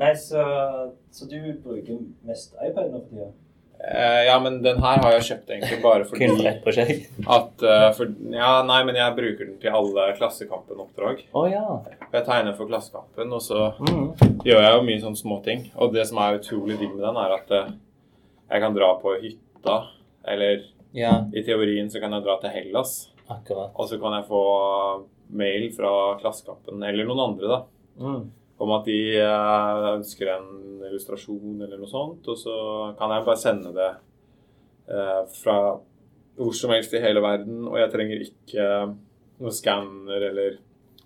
Nei, så, så du bruker mest iPad nå for tida? Uh, ja, men den her har jeg kjøpt egentlig bare fordi at uh, for, Ja, nei, men jeg bruker den til alle Klassekampen-oppdrag. Å ja. Jeg tegner for Klassekampen, og så Mm. gjør jeg jo mye sånne småting. Og det som er utrolig digg med den, er at uh, jeg kan dra på hytta, eller Ja, i teorien så kan jeg dra til Hellas, akkurat. og så kan jeg få mail fra Klassekampen, eller noen andre, da, Mm. Om at de eh, ønsker en illustrasjon eller noe sånt, og så kan jeg bare sende det eh, fra hvor som helst i hele verden, og jeg trenger ikke noen noe skanner eller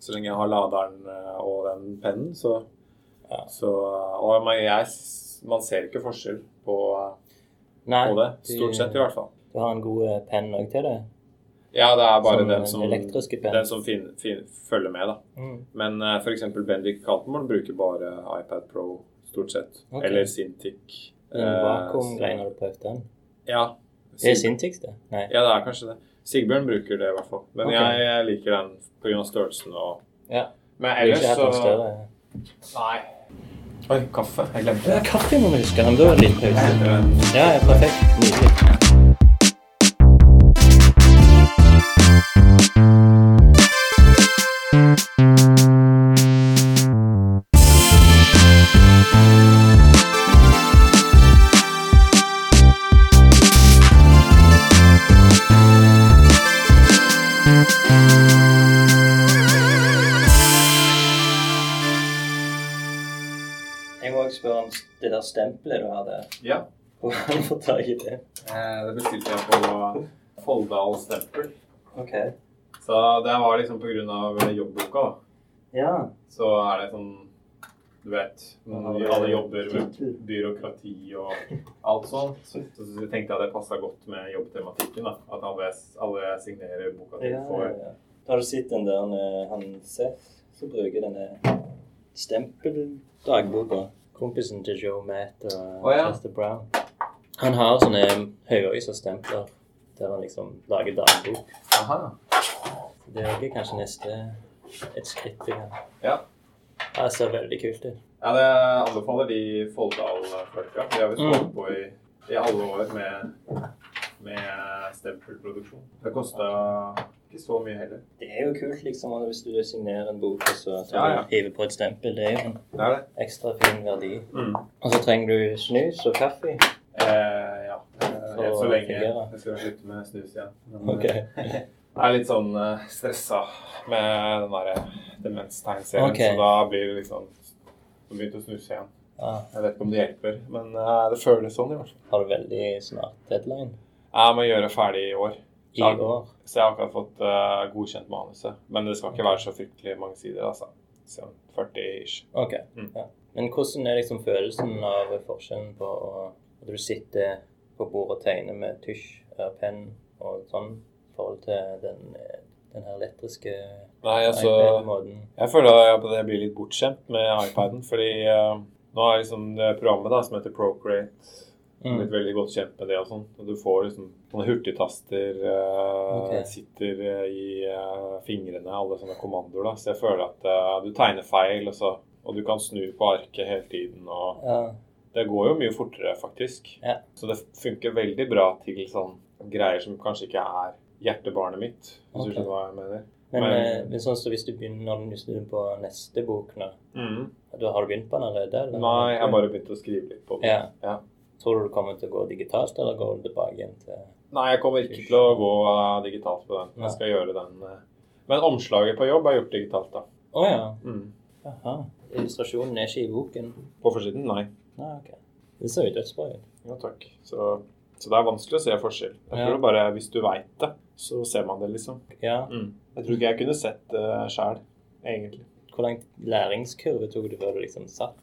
Så lenge jeg har laderen eh, og den pennen, så, Ja. så Og man, jeg, man ser ikke forskjell på, Nei, på det. Stort sett, i hvert fall. Du har en god penn òg til det? Ja, det er bare Som den som, den som fin, fin, følger med, da. Mm. Men uh, f.eks. Bendik Kaltenborn bruker bare iPad Pro, stort sett. Okay. Eller Cintiq. Vakuum Eh, har du prøvd den? Ja. Det er Sig- Sintix, det? Nei. ja, det er kanskje det. Sigbjørn bruker det i hvert fall. Men okay. jeg, jeg liker den pga. størrelsen og Ja. Men ellers så større Nei. Oi, kaffe. Jeg glemte Ja, det. kaffe må vi huske. Men da er det litt pause. Eh, Ja, ja, perfekt. Nydelig. Stempelet du hadde. Ja. Hvor har du fått tak i det? Eh, Det bestilte jeg på Folldal Stempel. Ok. Så det var liksom på grunn av jobbboka, da. Ja. Så er det sånn Du vet, alle jobber med byråkrati og alt sånt. Så, jeg tenkte jeg det passa godt med jobbtematikken. da. At alle, alle signerer boka til Ja, ja, for ja. Har du sett den der eh, han Seth som bruker denne stempeldagboka? Kompisen til Joe Matt og oh, ja. Chester Brown. Han har sånne høyøysa stempler der han liksom lager dagbok. Det er kanskje neste et skritt i det. Ja. Ja, Det ser veldig kult ut. ja, det anbefaler de Folldal-folka. De har visst Mm. holdt på i, i alle år med, med stempelproduksjon. Det kosta ikke så mye heller. Det er jo kult liksom hvis du signerer en bok og så tar Ja, ja. hiver på et stempel. Det er jo en Det er det. ekstra fin verdi. Mm. Og så trenger du snus og kaffe. Eh, ja. Eh, Helt så lenge. Jeg skal slutte med snus igjen. Men, Ok. eh, Jeg er litt sånn uh, stressa med den derre demenstegnserien, okay. så da blir det liksom Så begynte å snuse igjen. Ja. Jeg vet ikke om det hjelper, men uh, det føles sånn i hvert fall. Har du veldig snart deadline? Jeg må gjøre ferdig i år. I Ja. år? Så jeg har akkurat fått uh, godkjent manuset. Men det skal ikke være så fryktelig mange sider, altså. Sånn 40 ish. Ok. Mm. Ja. Men hvordan er liksom følelsen av forskjellen på at du sitter på bordet og tegner med tusj, eh, penn og sånn, i forhold til den, den her elektriske Nei, altså iPad-måten? Jeg føler at jeg blir litt bortskjemt med iPaden, fordi uh, nå er liksom det programmet da, som heter Procreate Mm. blitt veldig godt kjent med det og sånn. Og du får liksom sånne hurtigtaster uh, okay. sitter eh, i uh, fingrene, alle sånne kommandoer, da. Så jeg føler at uh, du tegner feil, og, så, og du kan snu på arket hele tiden. og Ja. Det går jo mye fortere, faktisk. Ja. Så det funker veldig bra til sånn greier som kanskje ikke er hjertebarnet mitt, hvis okay. du skjønner hva jeg mener. Men, Men- men sånn så hvis du begynner du på neste bok nå, da har du begynt på den allerede? eller? Nei, jeg har bare begynt å skrive litt på den. Ja. Ja. Tror du du kommer til å gå digitalt, eller går du tilbake igjen til Nei, jeg kommer ikke til å gå eh, digitalt på den. Jeg skal gjøre den. eh. Men omslaget på jobb er gjort digitalt, da. Å ja. Mm. Jaha. Illustrasjonen er ikke i boken? På forsiden? Nei. Nei, ok. Det ser jo dødsbra ut. Ja, takk. Så, så det er vanskelig å se forskjell. Jeg Ja. tror bare hvis du veit det, så ser man det, liksom. Ja. Mm. Jeg tror ikke jeg kunne sett det sjæl, egentlig. Hvor lang læringskurve tok du før du liksom satt?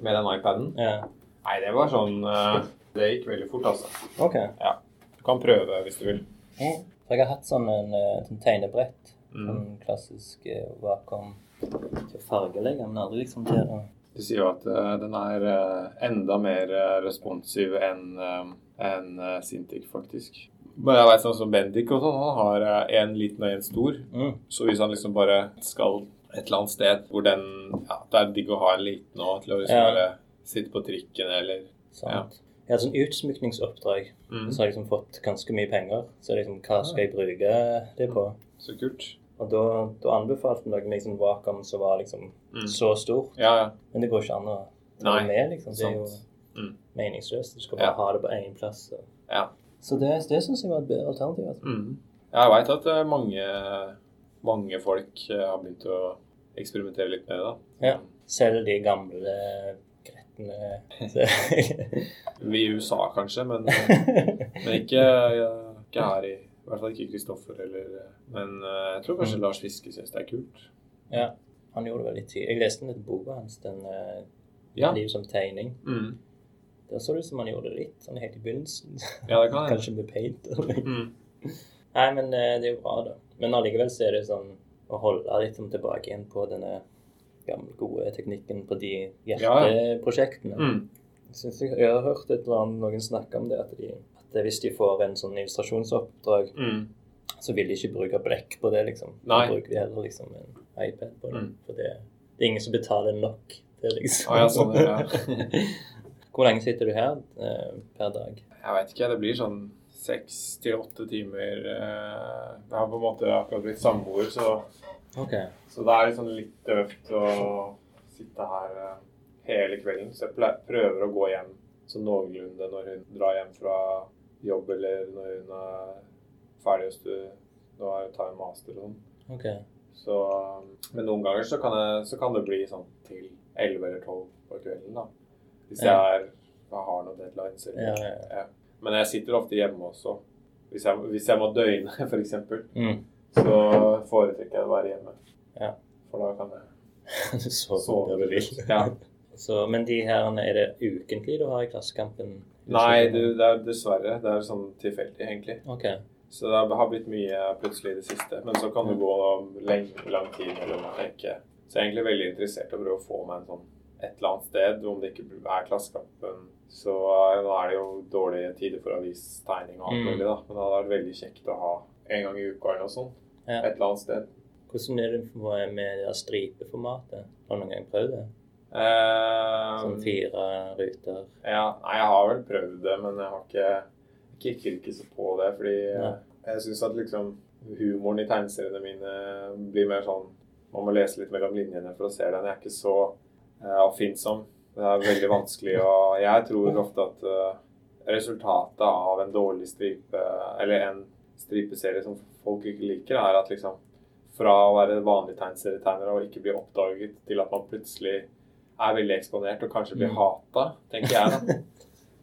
Med den iPaden? Ja. Nei, det var sånn eh, Det gikk veldig fort, altså. Ok. Ja. Du kan prøve hvis du vil. Mm. Jeg har hatt sånn en eh, sånn tegnebrett. Mm. Sånn klassisk eh, Wacom til å fargelegge, men aldri liksom til å Du sier jo at den er enda mer responsiv enn enn, Cintiq, faktisk. Men jeg vet sånn som Bendik og sånn, han har én en liten og en stor. mm. Så hvis han liksom bare skal et eller annet sted hvor den Ja, det er digg å ha en liten òg til å liksom Ja. bare sitte på trikken eller Sant? Jeg hadde sånn utsmykningsoppdrag. mm. Så har jeg liksom fått ganske mye penger. Så liksom, hva skal jeg bruke det på? Så kult. Og da, da anbefalte noen meg sånn Wacom som var liksom Mm. så stort. Ja, ja. Men det går ikke an å ta Nei, med, liksom. Det er jo. Mm. meningsløst. Du skal bare Ja. ha det på én plass. Så, Ja. så det, det syns jeg var et bedre alternativ. Altså. Mm. Jeg veit at eh, mange, mange folk eh, har begynt å eksperimentere litt med det. da. Ja. Selv de gamle I USA kanskje, men, eh, men ikke, ikke her i I hvert fall ikke Kristoffer eller eh, Men eh, jeg tror kanskje Mm. Lars Fiske syns det er kult. Ja, han gjorde det veldig tidlig. Jeg leste litt boka hans, den uh, Ja. 'Liv som tegning'. Mm. Der så det ut som han gjorde det litt sånn helt i begynnelsen. Ja, det kan jeg. Kanskje med paint. eller- Mm. Nei, men eh, det er jo bra, da. Men allikevel så er det sånn å holde litt tilbake igjen på denne gamle, gode teknikken på de Ja. hjerteprosjektene. Mm. Jeg, jeg, jeg har hørt annet, noen snakke om det, at, de, at hvis de får en sånn illustrasjonsoppdrag, Mm. så vil de ikke bruke blekk på det, liksom. Nei. Da bruker de heller liksom en iPad på det. Mm. For det, det er ingen som betaler nok til liksom. Ah, ja, sånn, ja. Hvor lenge sitter du her eh, per dag? Jeg veit ikke. Det blir sånn seks til åtte timer. eh, Jeg har på en måte akkurat blitt samboer, så, Ok. så det er liksom litt døvt å sitte her eh, hele kvelden. Så jeg prøver å gå hjem sånn noenlunde når hun drar hjem fra jobb, eller når hun er ferdig å studere. nå er- tar en master og sånn. ok. Så, men noen ganger så kan, jeg, så kan det bli sånn til 11 eller 12 på kvelden, da. Hvis jeg, er, jeg har noen deadlines. Eller, Ja, ja, ja. Men jeg sitter ofte hjemme også. Hvis jeg, hvis jeg må døgne, f.eks., Mm. Så foretrekker jeg å være hjemme. Ja. For da kan jeg sove. der du vil. Ja. Så, men de her, er det ukentlig du har i Klassekampen? Nei, du, det er dessverre. Det er sånn tilfeldig, egentlig. Ok. Så det har blitt mye plutselig i det siste. Men så kan det gå lang, lang tid mellom å ikke Så jeg er egentlig veldig interessert i å prøve å få meg en sånn et eller annet sted, om det ikke er Klassekampen. Så eh, nå er det jo dårlige tider for avistegning og alt Mm. mulig, da. Men det hadde vært veldig kjekt å ha en gang i uka eller noe sånt. Ja. Et eller annet sted. Hvordan er det med det stripeformatet? Har du noen gang prøvd det? Eh, Sånn fire ruter? Ja, nei, jeg har vel prøvd det, men jeg har ikke ikke så på det. Fordi ja. jeg syns at liksom humoren i tegneseriene mine blir mer sånn Man må lese litt mellom linjene for å se den. Jeg er ikke så uh, oppfinnsom. Det er veldig vanskelig å Jeg tror ofte at uh, resultatet av en dårlig stripe, eller en stripeserie som folk ikke liker, er at liksom fra å være vanlig tegneserietegner og ikke bli oppdaget, til at man plutselig er veldig eksponert og kanskje blir Mm. hata, tenker jeg da.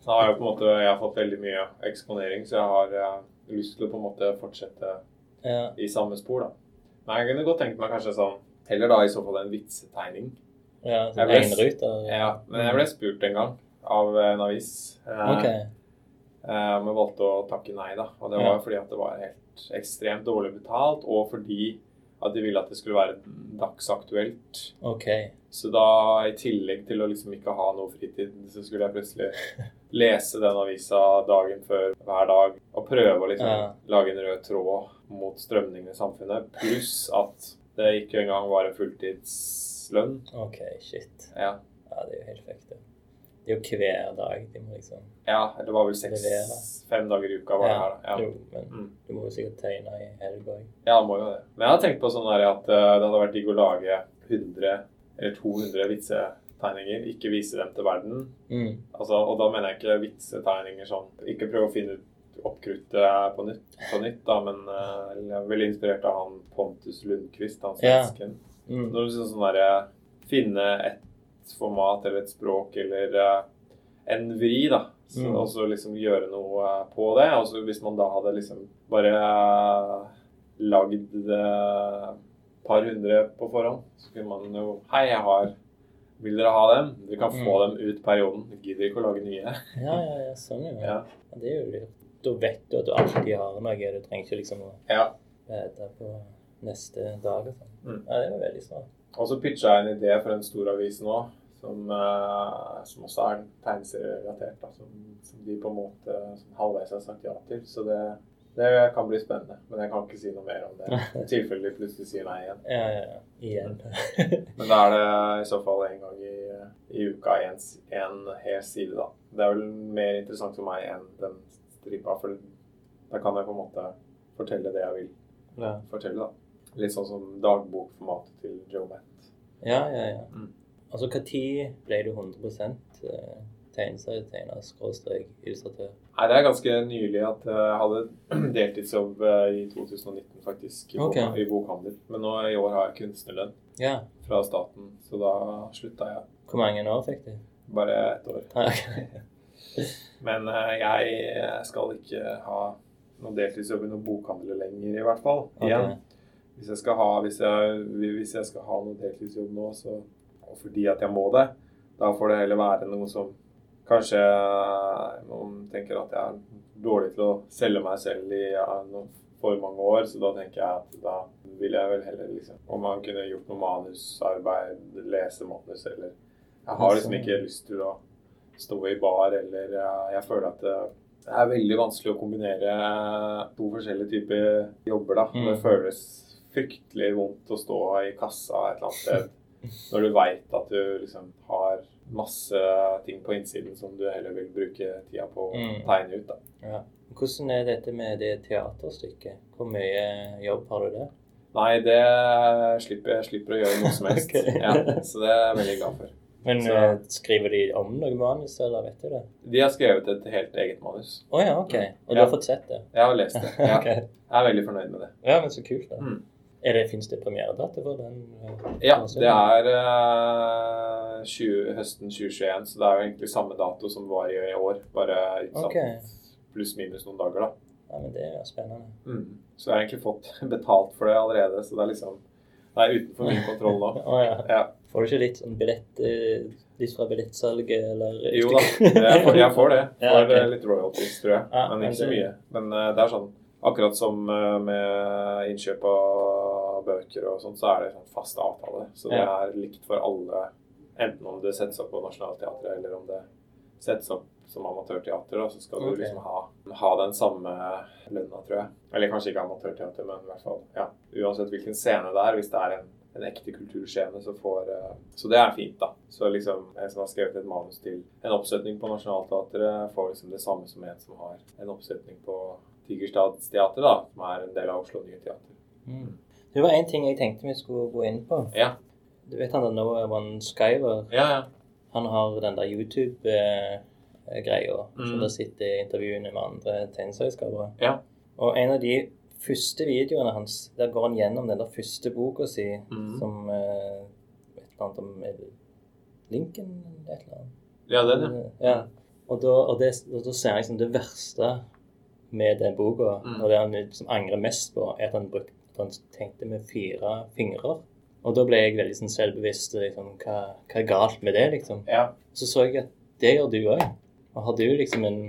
Så har jeg på en måte jeg har fått veldig mye eksponering, så jeg har eh, lyst til å på en måte fortsette Ja. i samme spor, da. Men jeg kunne godt tenkt meg kanskje sånn Heller da i så fall en vitsetegning. ja Jeg sånn ble- enruter? Ja, men jeg ble spurt en gang av en avis. eh, okay. eh, Men valgte å takke nei, da. Og det Ja. var fordi at det var helt ekstremt dårlig betalt, og fordi at de ville at det skulle være dagsaktuelt. Okay. Så da, i tillegg til å liksom ikke ha noe fritid, så skulle jeg plutselig lese den avisa dagen før hver dag og prøve å liksom Ja. lage en rød tråd mot strømningene i samfunnet. Pluss at det ikke engang var en fulltidslønn. Ok, shit. Ja. Ja, det er jo helt det. Det er jo hver dag de må liksom ja, det var vel seks, Levere. fem dager i uka var det her. Ja. Jo, men Mm. du må jo sikkert tegne i helga òg. Ja, må jo det. Men jeg har tenkt på sånn der at eh, det hadde vært digg å lage 100 eller 200 vitsetegninger. Ikke vise dem til verden. Mm. Altså, og da mener jeg ikke vitsetegninger sånn Ikke prøve å finne ut oppkruttet på nytt, på nytt da, men uh, jeg er veldig inspirert av han Pontus Lundqvist, han Ja. svensken. Mm. Når du sånn sånn derre Finne et format eller et språk eller eh, en vri, da. Så, Mm. Og så liksom gjøre noe eh, på det. Og så hvis man da hadde liksom bare uh, lagd et par hundre på forhånd, så kunne man jo Hei, jeg har Vil dere ha dem? Dere kan få Mm. dem ut perioden. Dere gidder ikke å lage nye. Ja, ja, ja, sånn ja. Ja. ja. Det er jo lurt. Da vet du at du alltid har noe. Du trenger ikke liksom å ja. vite på neste dag og sånn. Mm. Ja, det var veldig smart. Og så pitcha jeg en idé for en stor avis nå, som, eh, som også er tegneserierelatert. Som, som de på en måte som halvveis har sagt ja til. Så det, Det kan bli spennende, men jeg kan ikke si noe mer om det. I tilfelle de plutselig sier nei igjen. Ja, ja, ja. Igjen. Men da er det i så fall en gang i, i uka en, en hel side, da. Det er vel mer interessant for meg enn den stripa, for da kan jeg på en måte fortelle det jeg vil ja. fortelle, da. Litt sånn som dagbokformatet til Joe Matt. ja, ja. ja. Mm. Altså, når ble du 100% eh, tegneserietegner, skråstrek, illustratør? Nei, det er ganske nylig at eh, jeg hadde deltidsjobb eh, i 2019, faktisk, i, okay. bok, i bokhandel. Men nå i år har jeg kunstnerlønn Ja. fra staten, så da slutta jeg. Hvor mange år fikk du? Bare ett år. Ah, ok. Men jeg skal ikke ha noen deltidsjobb i noen bokhandler lenger, i hvert fall. Okay. Igjen. Hvis jeg skal ha, hvis jeg, hvis jeg skal ha noen deltidsjobb nå, så, og fordi at jeg må det, da får det heller være noe som Kanskje noen tenker at jeg er dårlig til å selge meg selv i ja, noen for mange år, så da tenker jeg at da vil jeg vel heller liksom Om man kunne gjort noe manusarbeid, lese manus eller Jeg har liksom ikke lyst til å stå i bar eller jeg, føler at det, det er veldig vanskelig å kombinere to forskjellige typer jobber, da. Mm. Det føles fryktelig vondt å stå i kassa et eller annet sted når du veit at du liksom har masse ting på innsiden som du heller vil bruke tida på å Mm. tegne ut. da. Ja. Hvordan er dette med det teaterstykket? Hvor mye jobb har du der? Nei, det slipper jeg slipper å gjøre noe som helst. okay. ja, så det er jeg veldig glad for. Men Så- eh, skriver de om noe manus, eller vet du det? De har skrevet et helt eget manus. Å ja, OK. Og du Ja. har fått sett det? Jeg har lest det. Ja, okay. Jeg er veldig fornøyd med det. Ja, men så kult, da. Mm. Er det, Fins det premieredato for den? eh, Ja, det er uh, 20, høsten 2021, så det er jo egentlig samme dato som var i, i år. Bare utsatt okay. pluss-minus noen dager, da. Ja, men det er spennende. Mm. Så jeg har egentlig fått betalt for det allerede, så det er liksom Det er utenfor min kontroll nå. oh, ja. Ja. Får du ikke litt sånn billett eh, litt fra billettsalget, eller Jo da, jeg får, jeg får det. Ja, Får ok. eh, litt royalties, tror jeg. Men ikke så mye. Men uh, det er sånn Akkurat som eh, med innkjøp av bøker og sånn, så er det sånn fast avtale. Så det er likt for alle, enten om det settes opp på Nationaltheatret eller om det settes opp som amatørteater, da, så skal Ok. du liksom ha, ha den samme lønna, tror jeg. Eller kanskje ikke amatørteater, men i hvert fall ja. Uansett hvilken scene det er, hvis det er en, en ekte kulturscene, så får uh, Så det er fint, da. Så liksom en som har skrevet et manus til en oppsetning på Nationaltheatret, får liksom det samme som en som har en oppsetning på Tigerstadsteatret, da, som er en del av Oslo Nye Teater. Mm. Det var én ting jeg tenkte vi skulle gå inn på. Ja. Du vet han der Noah One Skyver? Ja, ja. Han har den der YouTube-greia. Mm. Så der sitter intervjuene med andre tegneserieskapere. Ja. Og en av de første videoene hans, der går han gjennom den der første boka si mm. som eh, Et eller annet om er Lincoln eller et eller annet. Ja, den, ja. Ja. Og da, og det, og da ser jeg liksom det verste med den boka, Mm. og det han liksom angrer mest på, er at han, brukte, han tenkte med fire fingre. Og da ble jeg veldig sånn selvbevisst. Liksom, hva, hva er galt med det, liksom? ja. Så så jeg at det gjør du òg. Og har du liksom en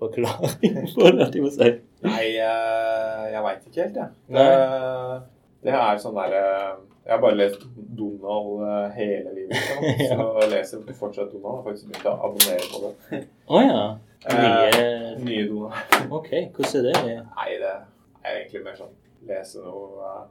forklaring på det? jeg må si? Nei, jeg, jeg veit ikke helt, jeg. Ja. Det, det er sånn derre Jeg har bare lest Donald eh, hele livet, liksom. Ja. så jeg leser fortsatt Donald. Jeg har faktisk begynt å abonnere på det. Å ja. Nye Eh, nye Donald. OK, hvordan er det? Nei, det er egentlig mer sånn lese noe eh,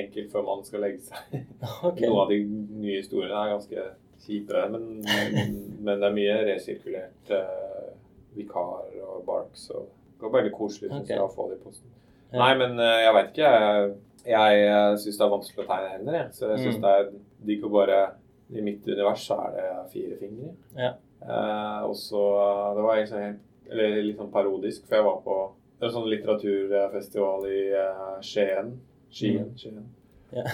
enkelt før man skal legge seg. Okay. Noen av de nye historiene er ganske kjipe, men, men, men det er mye resirkulert uh, vikar og barks. og Det var veldig koselig synes jeg, å få det i posten. Ja. Nei, men uh, jeg veit ikke. Jeg, jeg uh, syns det er vanskelig å tegne hender, jeg. Så jeg syns Mm. det er digg å bare I mitt univers så er det fire fingre. Ja. Uh, og så eh, Det var egentlig helt Eller litt sånn parodisk, for jeg var på en sånn litteraturfestival i uh, Skien. Skien. Skien. Ja.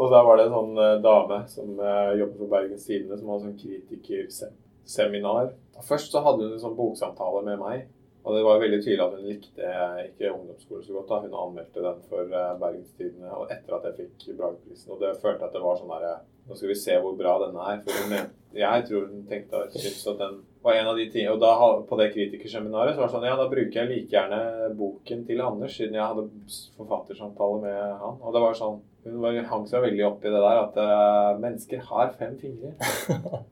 Og der var det en sånn uh, dame som uh, jobber for Bergens Tidende, som hadde sånn kritikerseminar. Først så hadde hun en sånn boksamtale med meg. Og det var veldig tydelig at hun likte ikke ungdomsskole så godt. da. Hun anmeldte den for Bergens Tidende og etter at jeg fikk Bragprisen. Og det følte jeg at det var sånn derre Nå skal vi se hvor bra denne er. For hun jeg tror hun tenkte syntes at den var en av de ting, Og da på det kritikerseminaret så var det sånn Ja, da bruker jeg like gjerne boken til Anders, siden jeg hadde forfattersamtale med han. Og det var sånn Hun var, hang seg veldig opp i det der at uh, mennesker har fem fingre.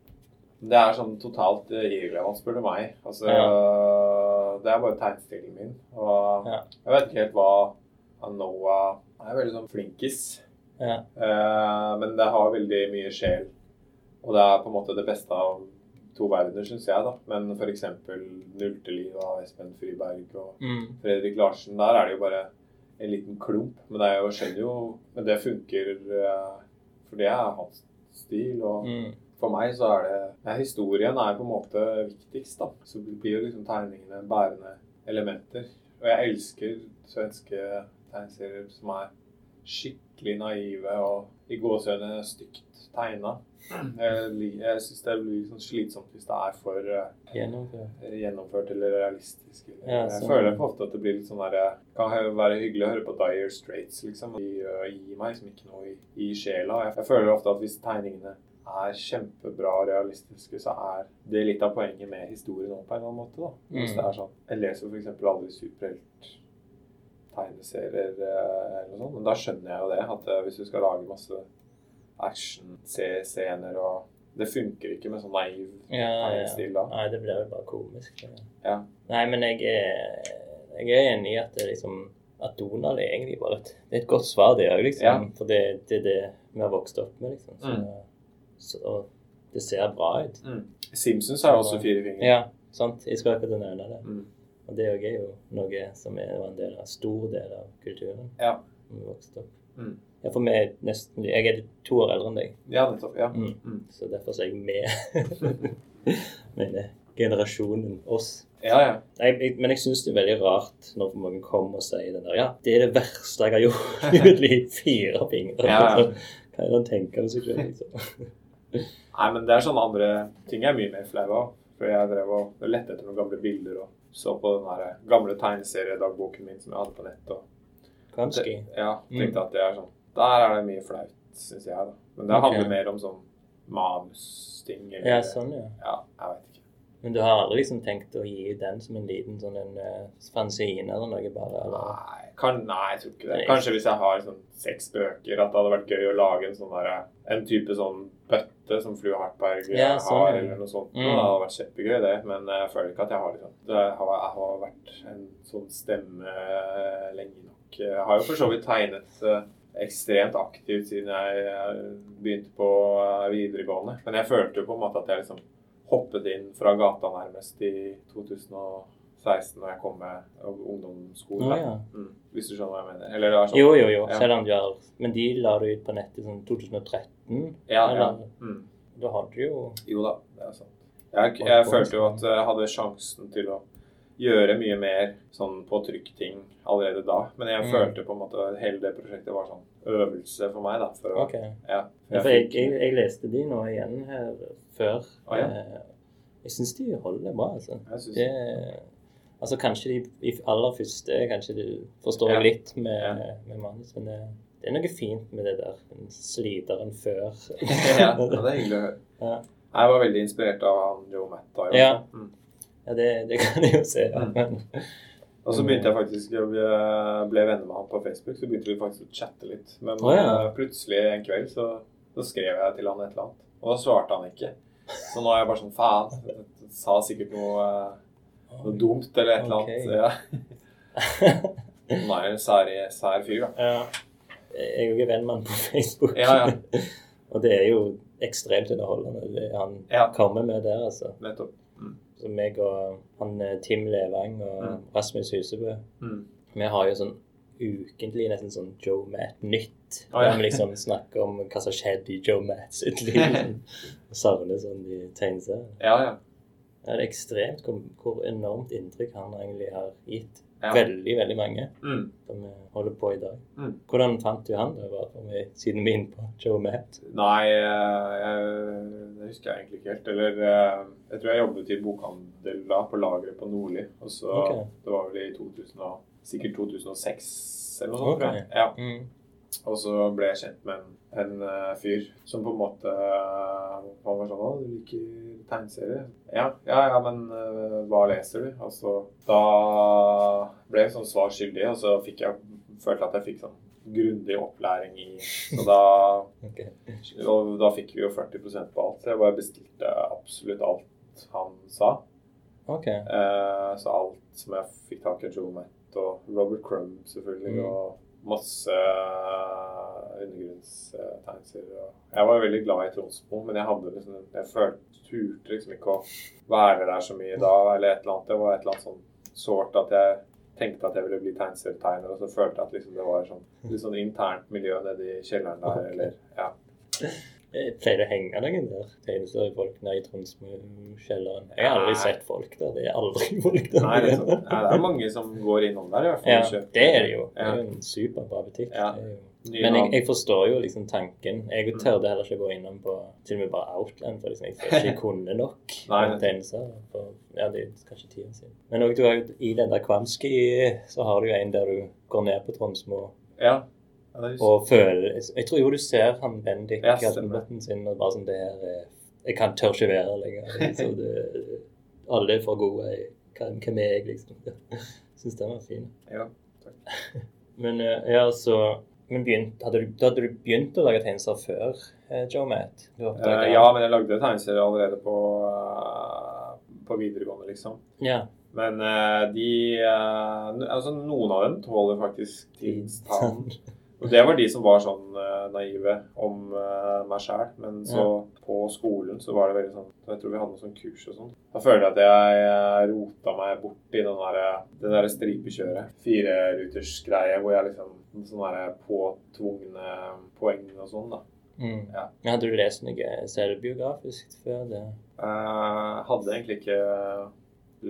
Det er sånn totalt uh, irrelevant, spør du meg. Altså, det er bare tegnstillingen min. Og Ja. jeg vet ikke helt hva Noah er veldig sånn flinkis. Ja. Eh, men det har veldig mye sjel. Og det er på en måte det beste av to verdener, syns jeg. da. Men f.eks. Nulteliv av Espen Friberg og Mm. Fredrik Larsen, der er det jo bare en liten klump. Men det jo, skjønner jo Men det funker, eh, for det er hans stil. og Mm. for meg så er det ja, Historien er på en måte viktigst, da. Så blir jo liksom tegningene bærende elementer. Og jeg elsker svenske tegneserier som er skikkelig naive og i gåsehudene stygt tegna. Jeg, jeg syns det blir sånn slitsomt hvis det er for eh, Gjennomført. gjennomført eller realistisk. Ja, jeg sånn. føler på ofte at det blir litt sånn derre Kan være hyggelig å høre på Dyer Straits, liksom. De uh, gir meg liksom ikke noe i, i sjela. Jeg, jeg føler ofte at hvis tegningene er kjempebra realistiske, så er det litt av poenget med historien òg, på en eller annen måte. da. Hvis Mm. det er sånn Jeg leser f.eks. aldri superhelt-tegneserier eh, eller noe sånt, men da skjønner jeg jo det. At eh, hvis du skal lage masse action-scener og Det funker ikke med sånn naiv Ja, ja. tegnestil da. Nei, det blir jo bare komisk. Ja. Nei, men jeg er, jeg er enig i at det liksom at Donald er egentlig bare et, det er et godt svar, det òg, liksom. For det, det er det vi har vokst opp med, liksom. Så, Mm. så, og det ser bra ut. Simpsons har jo også fire fingre. Ja, sant. Jeg skal akkurat nevne det. Mm. Og det er jo noe som er en del av, stor del av kulturen. Ja. Når vi vokste opp. Mm. Ja, for vi er nesten Jeg er to år eldre enn deg, Ja, nettopp. Ja. Mm. Mm. så derfor er jeg med. Mener generasjonen oss. Ja, ja. Jeg, jeg, men jeg syns det er veldig rart når noen kommer og sier den der Ja, det er det verste jeg har gjort i mitt liv. Fire fingre. Ja, ja. Hva er det han tenker om seg selv, liksom? Nei, men det er sånne andre ting jeg er mye mer flau av. For jeg drev og lette etter noen gamle bilder og så på den gamle tegneseriedagboken min som jeg hadde på nett. Og Kanskje. ja, Mm. tenkte at det er sånn Der er det mye flaut, syns jeg, da. Men det okay. handler mer om sånn manusting eller Ja, sånn, ja. Ja, jeg vet ikke. Men du har aldri liksom tenkt å gi den som en liten sånn en uh, fanzine eller noe, bare? Eller? Nei, kan, nei, jeg tror ikke det. Kanskje hvis jeg har sånn seks bøker, at det hadde vært gøy å lage en sånn der, en type sånn bøtte som Flue Hartberg Ja, sånn, har, ja. eller noe sånt. Mm. Det hadde vært kjempegøy, det. Men jeg føler ikke at jeg har liksom det har, Jeg har vært en sånn stemme lenge nok. Jeg har jo for så vidt tegnet eh, ekstremt aktiv siden jeg eh, begynte på eh, videregående. Men jeg følte jo på en måte at jeg liksom hoppet inn fra gata nærmest i 2016 når jeg kom med ungdomsskolen. Oh, ja. Mm, hvis du skjønner hva jeg mener. Eller det er sånn Jo, jo, jo. Ja. Selv om du er Men de la du ut på nettet sånn 2013. Ja, ja. Mm. Da hadde du jo Jo da, det er sant. Jeg, jeg følte jo at jeg hadde sjansen til å gjøre mye mer sånn på trykk-ting allerede da. Men jeg Mm. følte på en måte hele det prosjektet var sånn øvelse for meg. da. For okay. OK. ja, jeg, for jeg, jeg, jeg leste de nå igjen her før. Ah, ja. Eh, Jeg syns de holder bra, altså. jeg synes, Det, altså Kanskje de i aller første Kanskje du forstår Ja. litt med, Ja. med manus, men det, det er noe fint med det der. Sliter sliteren før. ja, det er hyggelig å høre. Ja. Jeg var veldig inspirert av han Joe Matt. da. i hvert Ja. Mm. Ja, det, det kan jeg jo se. Ja. Mm. Men, Og så begynte jeg faktisk å bli- ble venner med han på Facebook. Så begynte vi faktisk å chatte litt. Men Å, ja. eh, plutselig en kveld så, så skrev jeg til han et eller annet. Og da svarte han ikke. Så nå er jeg bare sånn faen. Sa sikkert noe, eh, noe dumt eller et eller annet. Ja. Han er en sær, sær fyr, da. ja. Jeg er jo venn med han på Facebook. Ja, ja. Og det er jo ekstremt underholdende, det han Ja. kommer med der, altså. Nettopp. Så meg og han eh, Tim Levang og Mm. Rasmus Husebø Mm. Vi har jo sånn ukentlig nesten sånn Joe Matt nytt. Oh, ja. Der vi liksom snakker om hva som har skjedd i Joe Matt sitt liv. Savner sånn de tegneseriene. Ja, ja. Det er ekstremt hvor enormt inntrykk han egentlig har gitt ja. veldig, veldig mange Mm. som vi holder på i dag. Mm. Hvordan fant du han, da, bare siden vi er inne på Joe Matt? Nei, eh, jeg, det husker jeg egentlig ikke helt. Eller eh, jeg tror jeg jobbet i bokhandel da, på lageret på Nordli. Og så okay. Det var vel i 2000, sikkert 2006 eller noe sånt. okay. tror jeg. Ja. Mm. Og så ble jeg kjent med en, en eh, fyr som på en måte uh, Han var sånn 'Å, du liker tegneserier?' Ja, ja, ja, men eh, hva leser du? Og så da ble jeg sånn svar skyldig, og så fikk jeg følte at jeg fikk sånn grundig opplæring i Så da okay. Og da fikk vi jo 40 på alt. Så jeg bare bestilte absolutt alt han sa. Okay. Eh, så alt som jeg fikk tak i, Joe Matt og Robert Crumb selvfølgelig, Mm. og masse undergrunnstegneserier. Jeg var veldig glad i Tronsmo, men jeg liksom Jeg følte, turte liksom ikke å være der så mye da, eller et eller annet. Det var et eller annet sånn sårt at jeg tenkte at jeg ville bli tegneserietegner, og så følte jeg at liksom det var sånn, litt sånn internt miljø nede i kjelleren der, eller ja. Jeg pleier å henge noen der tegneseriefolk nede i Tronsmo-kjelleren. Jeg har aldri Nei. sett folk der. Det er aldri folk der. Nei, det er, sånn, ja, det er mange som går innom der, i hvert fall. Ja, det er det jo. Det er jo en superbra butikk. Ja. Det er jo. Nye Men jeg, jeg forstår jo liksom tanken. Jeg Mm. tørde heller ikke gå innom på til og med bare Outland, for liksom, jeg følte ikke kunne nok tegneserier. For ja, det er kanskje ti år siden. Men også, du har jo, i den der Kvamski så har du jo en der du går ned på Tromsmo Ja. ja det er og føler Jeg tror jo du ser han Bendik Ja, stemmer. Sin og bare sånn det her eh, Jeg kan tør ikke være lenger. Så det, alle er for gode. Hvem hvem er jeg, liksom? Syns den var fin. ja. Men eh, ja, så begynt, hadde, du, hadde du begynt å lage tegneserier før eh, Joe Matt? Du Eh, ja, men jeg lagde tegneserier allerede på, uh, på videregående, liksom. ja. Men uh, de Altså, noen av dem tåler faktisk tidens tann. Og det var de som var sånn uh, naive om uh, meg sjæl. Men så på skolen så var det veldig sånn Jeg tror vi hadde noe sånn kurs og sånn. Da føler jeg at jeg eh, rota meg bort i den der, det der stripekjøret. Firerutersgreie hvor jeg liksom Sånn der påtvungne poeng og sånn, da. Mm. Ja. Hadde du lest noe selvbiografisk før det? Jeg hadde egentlig ikke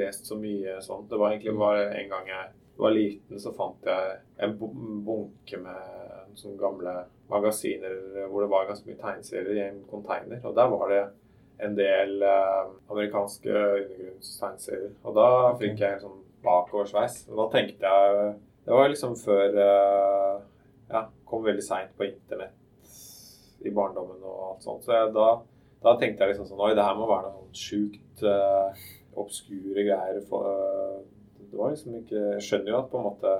lest så mye sånt. Det var egentlig bare en gang jeg var liten, så fant jeg en bunke med sånne gamle magasiner hvor det var ganske mye tegneserier i en container. Og der var det en del eh, amerikanske undergrunnstegneserier. Og da fikk jeg en sånn bakoversveis. Og da tenkte jeg Det var liksom før eh, Ja, kom veldig seint på internett i barndommen og alt sånt. Så jeg, da da tenkte jeg liksom sånn Oi, det her må være noe sånn sjukt eh, obskure greier. For, det var liksom ikke Jeg skjønner jo at på en måte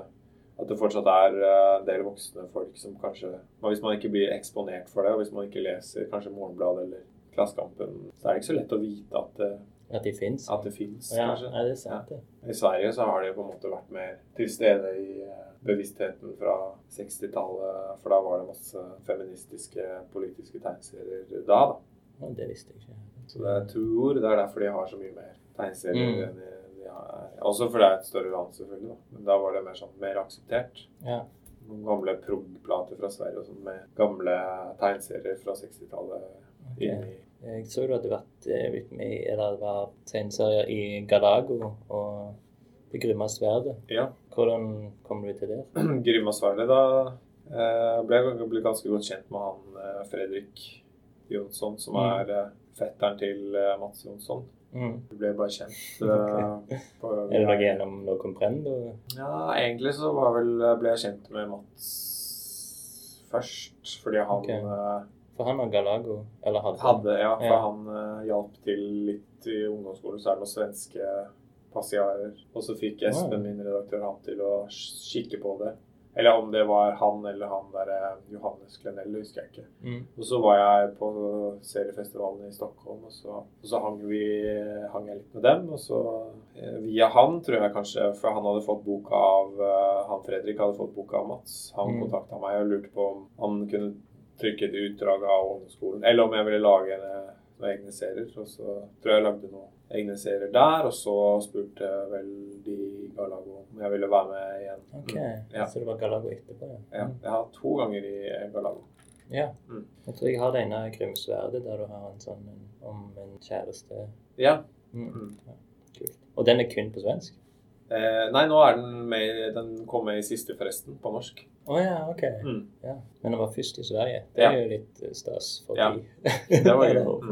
at det fortsatt er eh, en del voksne folk som kanskje men Hvis man ikke blir eksponert for det, og hvis man ikke leser kanskje Morgenbladet eller Klassekampen, så er det ikke så lett å vite at det, At de fins? at det fins, Ja, kanskje. nei, det er sant, det. I Sverige så har det jo på en måte vært mer til stede i eh, bevisstheten fra 60-tallet, for da var det masse feministiske politiske tegneserier da, da. Ja, det visste jeg ikke. Så det, jeg tror det er derfor de har så mye mer tegneserier Mm. enn de, de har. Også fordi det er et større land, selvfølgelig. Da. Men da var det mer, sånn, mer akseptert. Ja. Noen gamle prog-plater fra Sverige og sånn, med gamle tegneserier fra 60-tallet okay. inni Jeg så du hadde vært eh, litt med i Eller det var tegneserier i Galago og Det grymme sverdet. Ja. Hvordan kom du til det? Grima sverdet, da eh, ble jeg ganske godt kjent med han eh, Fredrik Jonsson, som Mm. er mm. fetteren til eh, Mats Jonsson. Mm. Du ble bare kjent. Ok. eh, på- Er det noe gjennom noe comprend? Ja, egentlig så var vel, ble jeg kjent med Mats først, fordi han Ok. eh, For han og Galago. Eller hadde. hadde Ja, for Ja. han uh, hjalp til litt i ungdomsskolen, så er det noen svenske passiarer. Og så fikk Espen, min redaktør, han til å kikke på det. Eller om det var han eller han der eh, Johannes Klenell, husker jeg ikke. Mm. Og så var jeg på seriefestivalen i Stockholm, og så, og så hang, vi, hang jeg litt med dem. Og så eh, via han, tror jeg kanskje, for han hadde fått boka av eh, Han Fredrik hadde fått boka av Mats. Han Mm. kontakta meg og lurte på om han kunne trykke et utdrag av ungdomsskolen, eller om jeg ville lage en, noen egne serier. Og så tror jeg jeg lagde noen egne serier der, og så spurte jeg vel de Galago om jeg ville være med igjen. Ok, Mm. Ja. så det var Galago etterpå? Ja, ja. jeg har to ganger i Galago. ja. Mm. Jeg tror jeg har det ene Grimsverdet der du har en sånn om en kjæreste. Ja. Mm. Mm. Ja, kult. Og den er kun på svensk? Eh, nei, nå er den med Den kom med i siste, forresten, på norsk. Å ja, ok. Mm. Ja. Men det var først i Sverige. Det Ja. er jo litt eh, stas for Ja. de. Det var jo.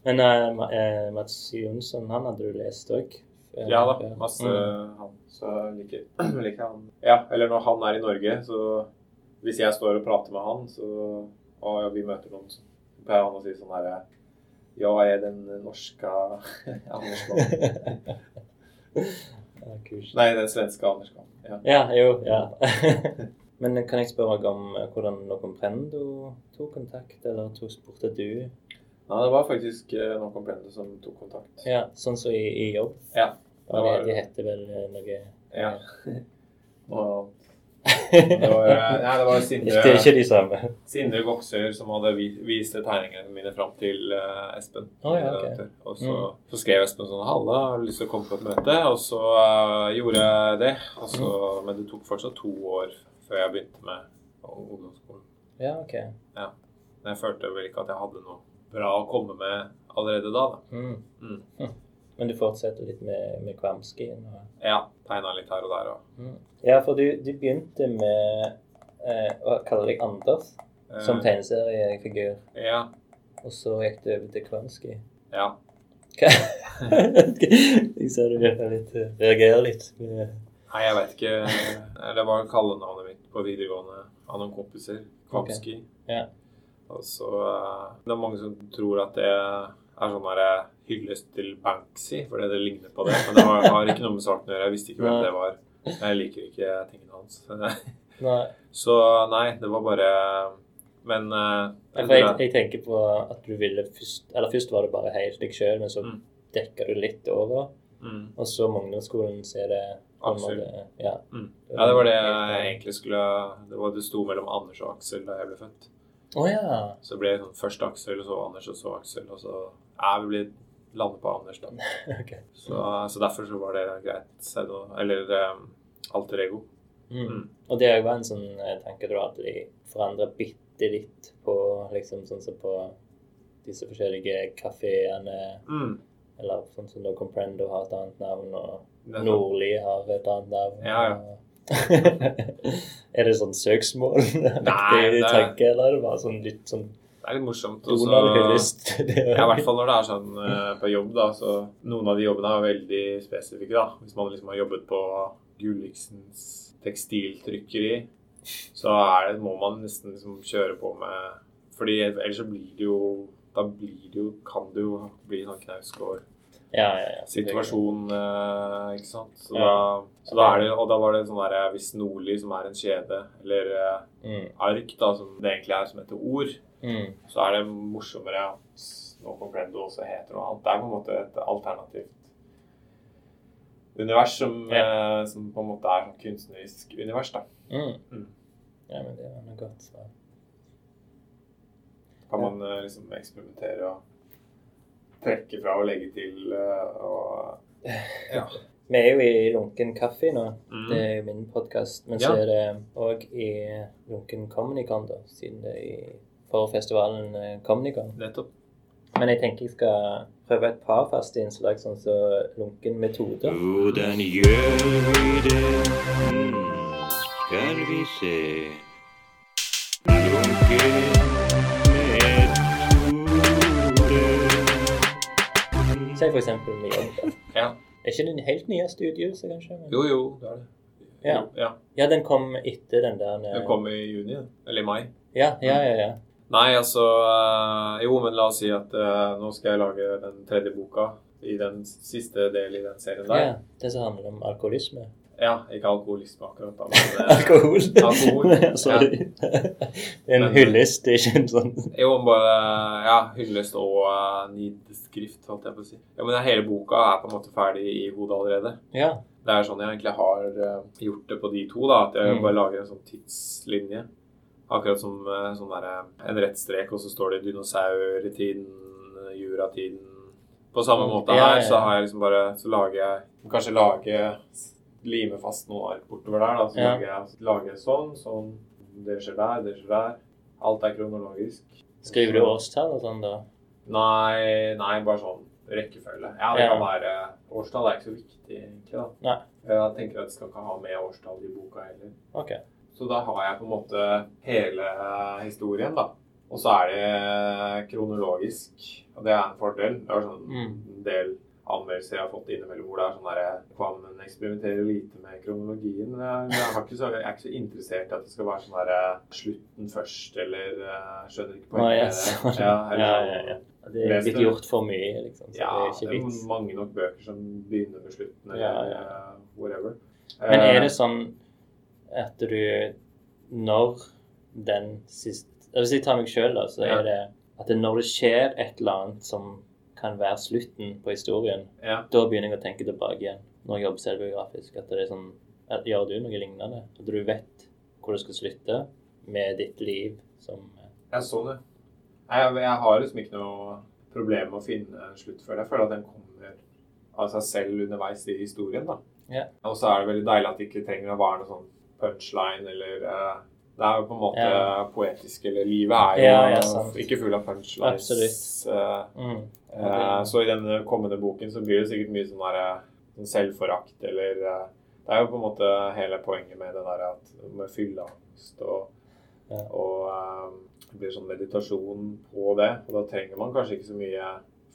Mm. Men uh, Ma- Mats Jonsson, han hadde du lest òg? Ja da, masse Mm. han. Så liker, liker han. Ja, eller når han er i Norge, så Hvis jeg står og prater med han, så Og ja, vi møter noen, så pleier han å si sånn herre Ja, jeg er den norske Anders Kahn. ja. Nei, den svenske Anders Kahn. Ja. Ja, jo, ja. Men kan jeg spørre om eh, hvordan Noe Comprendo tok kontakt, eller tok spurte du? Nei, det var faktisk eh, noen komplente som tok kontakt. Ja, sånn som i, i jobb? Ja. Det de, de heter vel eh, noe Ja. Og. Det var, ja, det var Det Sindre, ikke de samme. Sindre Goksøyr som hadde vist tegningene mine fram til uh, Espen. Oh, ja, ok. Mm. Og så, så skrev Espen sånn 'Halla, har du lyst til å komme på et møte?' Og så uh, gjorde jeg det. Og så, Mm. Men det tok fortsatt to år før jeg begynte med ungdomsskolen. Ja, ok. Men jeg følte vel ikke at jeg hadde noe bra å komme med allerede da. da. Mm. Mm. Men du fortsetter litt med, med Kvamski? Og... Ja, tegna litt her og der òg. Mm. Ja, for du, du begynte med eh, å kalle deg Anders eh, som tegneseriefigur, Ja. og så gikk du over til Kvamski. ja. Jeg ser du litt reagerer litt. Nei, jeg vet ikke. Det var kallenavnet mitt på videregående av noen kompiser. Kvamski. Ja. Og så eh, Det er mange som tror at det er sånn der hyllest til Banksy, fordi det ligner på det. Men det har, har ikke noe med saken å gjøre. Jeg visste ikke hvem det var. Jeg liker ikke tingene hans. Nei, Så nei, det var bare Men uh, jeg, jeg, jeg tenker på at du ville først Eller først var det bare helt deg sjøl, men så Mm. dekka du litt over. mm, Og så Magnerskolen, så er det Aksel. Ja. mm. Ja, det var det jeg egentlig skulle Det var det sto mellom Anders og Aksel da jeg ble født. Oh, ja. Så ble det sånn først Aksel, og så Anders, og så Aksel, og så Ja, vi ble landet på Anders, da. okay. Så, så derfor så var det greit. Eller um, alter ego. Mm. Mm. Og det er jo en sånn eh, tanke du at de forandrer bitte litt på liksom sånn som på disse forskjellige kafeene, Mm. eller sånn som da Comprendo har et annet navn, og. Nordli har et annet navn. Ja, ja. er det sånn søksmål? Nei, det- tanke, eller er det bare sånn litt sånn Det er litt morsomt. og så- Donald hyllest? Ja, i hvert fall når det er sånn eh, på jobb, da. Så noen av de jobbene er veldig spesifikke, da. Hvis man liksom har jobbet på Gulliksens tekstiltrykkeri, så det, må man nesten liksom kjøre på med Fordi ellers så blir det jo Da blir det jo Kan det jo bli sånn Ja, ja, ja. Knausgård-situasjon, eh, ikke sant. Så, da, så da er det Og da var det sånn der Hvis Nordli, som er en kjede, eller eh, Mm, ark, da, som det egentlig er, som heter ord, mm, så er det morsommere at No Comprendo også heter noe annet. Det er på en måte et alternativt univers som, eh, som på en måte er et kunstnerisk univers. da. mm. Mm. Ja, men det er noe godt svar. Kan man eh, liksom eksperimentere og trekke fra og legge til eh, og Ja. Vi er jo i Lunken kaffe nå. Mm. Det er jo min podkast. Men Ja. så er det òg i Lunken Communicon, da, siden det er i for festivalen eh, Communicon. Nettopp. Men jeg tenker jeg skal prøve et par faste innslag, sånn som Lunken metode. Hvordan gjør vi det? Hmm, skal vi se. Lunken Si f.eks. med jobb. Ja. Er ikke den helt nye studioet, kanskje? Men... Jo, jo, det er det. Ja. Ja. Ja, den kom etter den der eh, Den kom i juni, eller i mai. Ja, ja, ja. ja. Nei, altså eh, Jo, men la oss si at uh, nå skal jeg lage den tredje boka i den siste del i den serien der. ja. Det som handler om alkoholisme. Ja, ikke alkoholisme akkurat, da. Men, eh, Alkohol. Alkohol, Sorry. Det er en hyllest, det er ikke en sånn jo, bare ja, hyllest og uh, nidskrift, holdt jeg på å si. Ja, men hele boka er på en måte ferdig i hodet allerede. Ja. Det er sånn jeg egentlig har uh, gjort det på de to, da. At jeg Mm. bare lager en sånn tidslinje. Akkurat som uh, sånn der, en rettstrek, og så står det dinosauretiden, juratiden På samme Mm. måte Ja, her, ja, så har jeg liksom bare Så lager jeg Kanskje lage Lime fast noen ark bortover der, da. Så Ja. lager jeg lager sånn, sånn Det skjer der, det skjer der. Alt er kronologisk. Skriver du årstall og sånn, da? Nei, nei, bare sånn rekkefølge. Ja, det kan være Årstall er ikke så viktig, egentlig. da. Nei. Jeg tenker at jeg skal ikke ha med årstall i boka heller. OK. Så da har jeg på en måte hele historien, da. Og så er det kronologisk, og det er en fordel. Det er sånn Mm. en del anmeldelser jeg har fått innimellom hvor det er sånn derre Kvammen eksperimenterer lite med kronologien. Jeg, ikke så, jeg er ikke så interessert i at det skal være sånn derre slutten først, eller eh, Skjønner ikke poenget sånn. det. Ja, eller Ja, sånn- ja, ja. Det er blitt gjort for mye, liksom. Så Ja, det er det er mange nok bøker som begynner med slutten, eller Ja, ja. Uh, whatever. Men er Eh, det sånn at du Når den siste Hvis jeg tar meg sjøl, da, så er det at det når det skjer et eller annet som kan være slutten på historien, Ja. da begynner jeg å tenke tilbake igjen. når jeg jobber selvbiografisk, at det er sånn Gjør du noe lignende? At du vet hvor det skal slutte med ditt liv som Jeg så det. Jeg, jeg har liksom ikke noe problem med å finne en slutt før. Jeg føler at den kommer av seg selv underveis i historien. da. Ja. Og så er det veldig deilig at det ikke trenger å være noe sånn punchline eller eh, Det er jo på en måte Ja. poetisk. Eller livet er jo Ja, ikke full av punchlines. Eh, mm. Eh, så i den kommende boken så blir det sikkert mye sånn der, eh, sånn selvforakt eller eh, Det er jo på en måte hele poenget med det der at med fylleangst og, Ja. og eh, det blir sånn meditasjon på det. Og da trenger man kanskje ikke så mye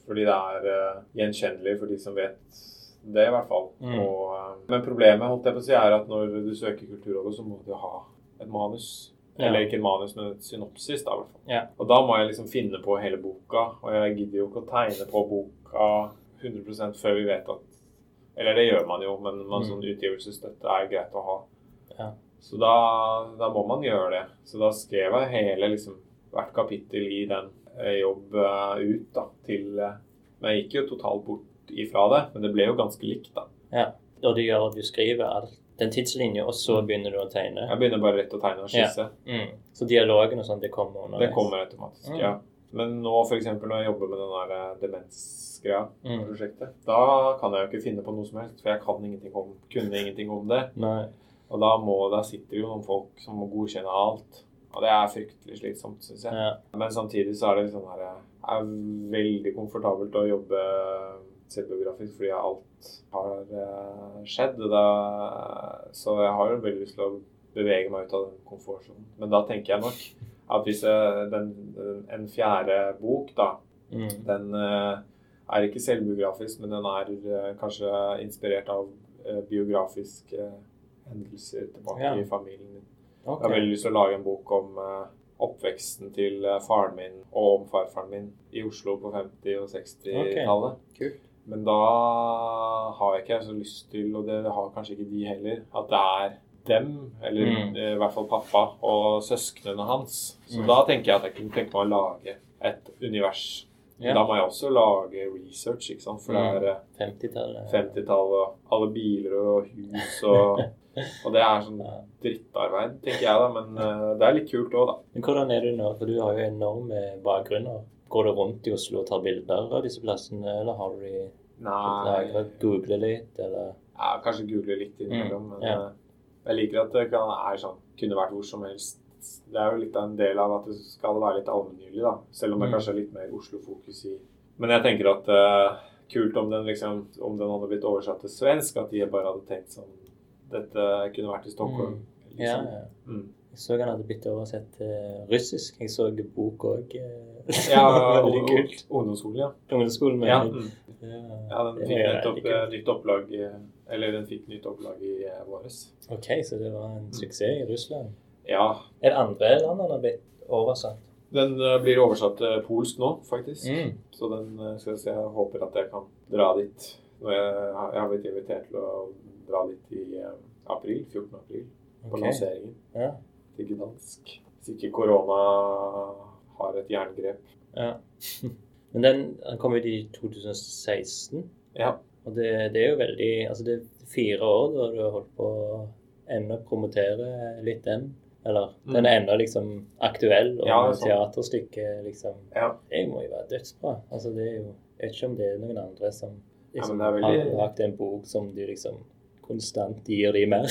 fordi det er uh, gjenkjennelig for de som vet det, i hvert fall. Mm. Og, men problemet holdt jeg på å si er at når du søker Kulturrådet, så må du ha et manus. Ja. Eller ikke et manus, men et synopsis, da, hvert fall. Ja. Og da må jeg liksom finne på hele boka, og jeg gidder jo ikke å tegne på boka 100% før vi vet at Eller det gjør man jo, men man, Mm. sånn utgivelsesstøtte er greit å ha. Ja. Så da, da må man gjøre det. Så da skrev jeg hele, liksom, hvert kapittel i den eh, jobb eh, ut da, til eh, Men jeg gikk jo totalt bort ifra det, men det ble jo ganske likt, da. Ja. Og du gjør at du skriver alt, den tidslinja, og så begynner du å tegne. Jeg begynner bare rett å tegne og skisse. Mm. Så dialogen og sånn, det kommer underveis? Det kommer automatisk, Mm. ja. Men nå eksempel når jeg jobber med den der eh, demensgreia, Mm. prosjektet, da kan jeg jo ikke finne på noe som helst, for jeg kan ingenting om, kunne ingenting om det. Nei. Og da, må, da sitter jo noen folk som må godkjenne alt. Og det er fryktelig slitsomt, syns jeg. Ja. Men samtidig så er det sånn her Det er veldig komfortabelt å jobbe selvbiografisk fordi alt har eh, skjedd. Da, så jeg har jo veldig lyst til å bevege meg ut av den komfortsonen. Men da tenker jeg nok at hvis jeg, den, en fjerde bok, da, Mm. den eh, er ikke selvbiografisk, men den er eh, kanskje inspirert av biografiske hendelser tilbake Ja. i familien min. Okay. Jeg har veldig lyst til å lage en bok om oppveksten til faren min og om farfaren min i Oslo på 50- og 60-tallet. Kult. Men da har jeg ikke så lyst til, og det har kanskje ikke de heller, at det er dem, eller Mm. eh, i hvert fall pappa, og søsknene hans. Så Mm. da tenker jeg at jeg kunne tenke meg å lage et univers. Ja. Da må jeg også lage research, ikke sant? for det Mm. er eh, 50-tallet. 50-tallet og alle biler og hus og Og det er sånn drittarbeid, tenker jeg da, men eh, det er litt kult òg, da. Men hvordan er det nå? For du har jo enorme bakgrunner. Går du rundt i Oslo og tar bilder av disse plassene, eller har du de lagret? Googler litt, eller ja, Kanskje google litt innimellom, men Mm, ja. eh, jeg liker at det kan, er sånn Kunne vært hvor som helst. Det er jo litt av en del av at det skal være litt allmenngyldig, da. Selv om det Mm. kanskje er litt mer Oslo-fokus i Men jeg tenker at uh, kult om den liksom Om den hadde blitt oversatt til svensk, at de bare hadde tenkt sånn Dette kunne vært i Stockholm. Ja, Liksom. ja. Mm. Jeg så han hadde blitt oversett til russisk. Jeg så bok òg. Ja, Veldig kult. ungdomsskolen, ja. Ungdomsskolen men, Ja, mm. ja, ja den fikk nytt, veldig eh, nytt opplag Eller den fikk nytt opplag i eh, våres. OK, så det var en suksess i Russland. Ja. Er det andre land den har blitt oversatt? Den eh, blir oversatt til polsk nå, faktisk. Mm. Så den eh, skal jeg si, jeg håper at jeg kan dra dit. Når jeg, jeg har blitt invitert til å dra dit i eh, april. 14. april. På okay. lanseringen Ja. Til Gdansk. Hvis ikke korona har et jerngrep. ja. Men den, den kom ut i 2016. Ja. Og det, det er jo veldig Altså, det er fire år da du har holdt på å ennå promotere litt den. Eller den er ennå liksom aktuell, og Mm. Ja, sant. teaterstykket liksom ja. Det må jo være dødsbra. Altså, det er jo Jeg vet ikke om det er noen andre som liksom, Ja, veldig- har lagd en bok som du liksom konstant gir de mer.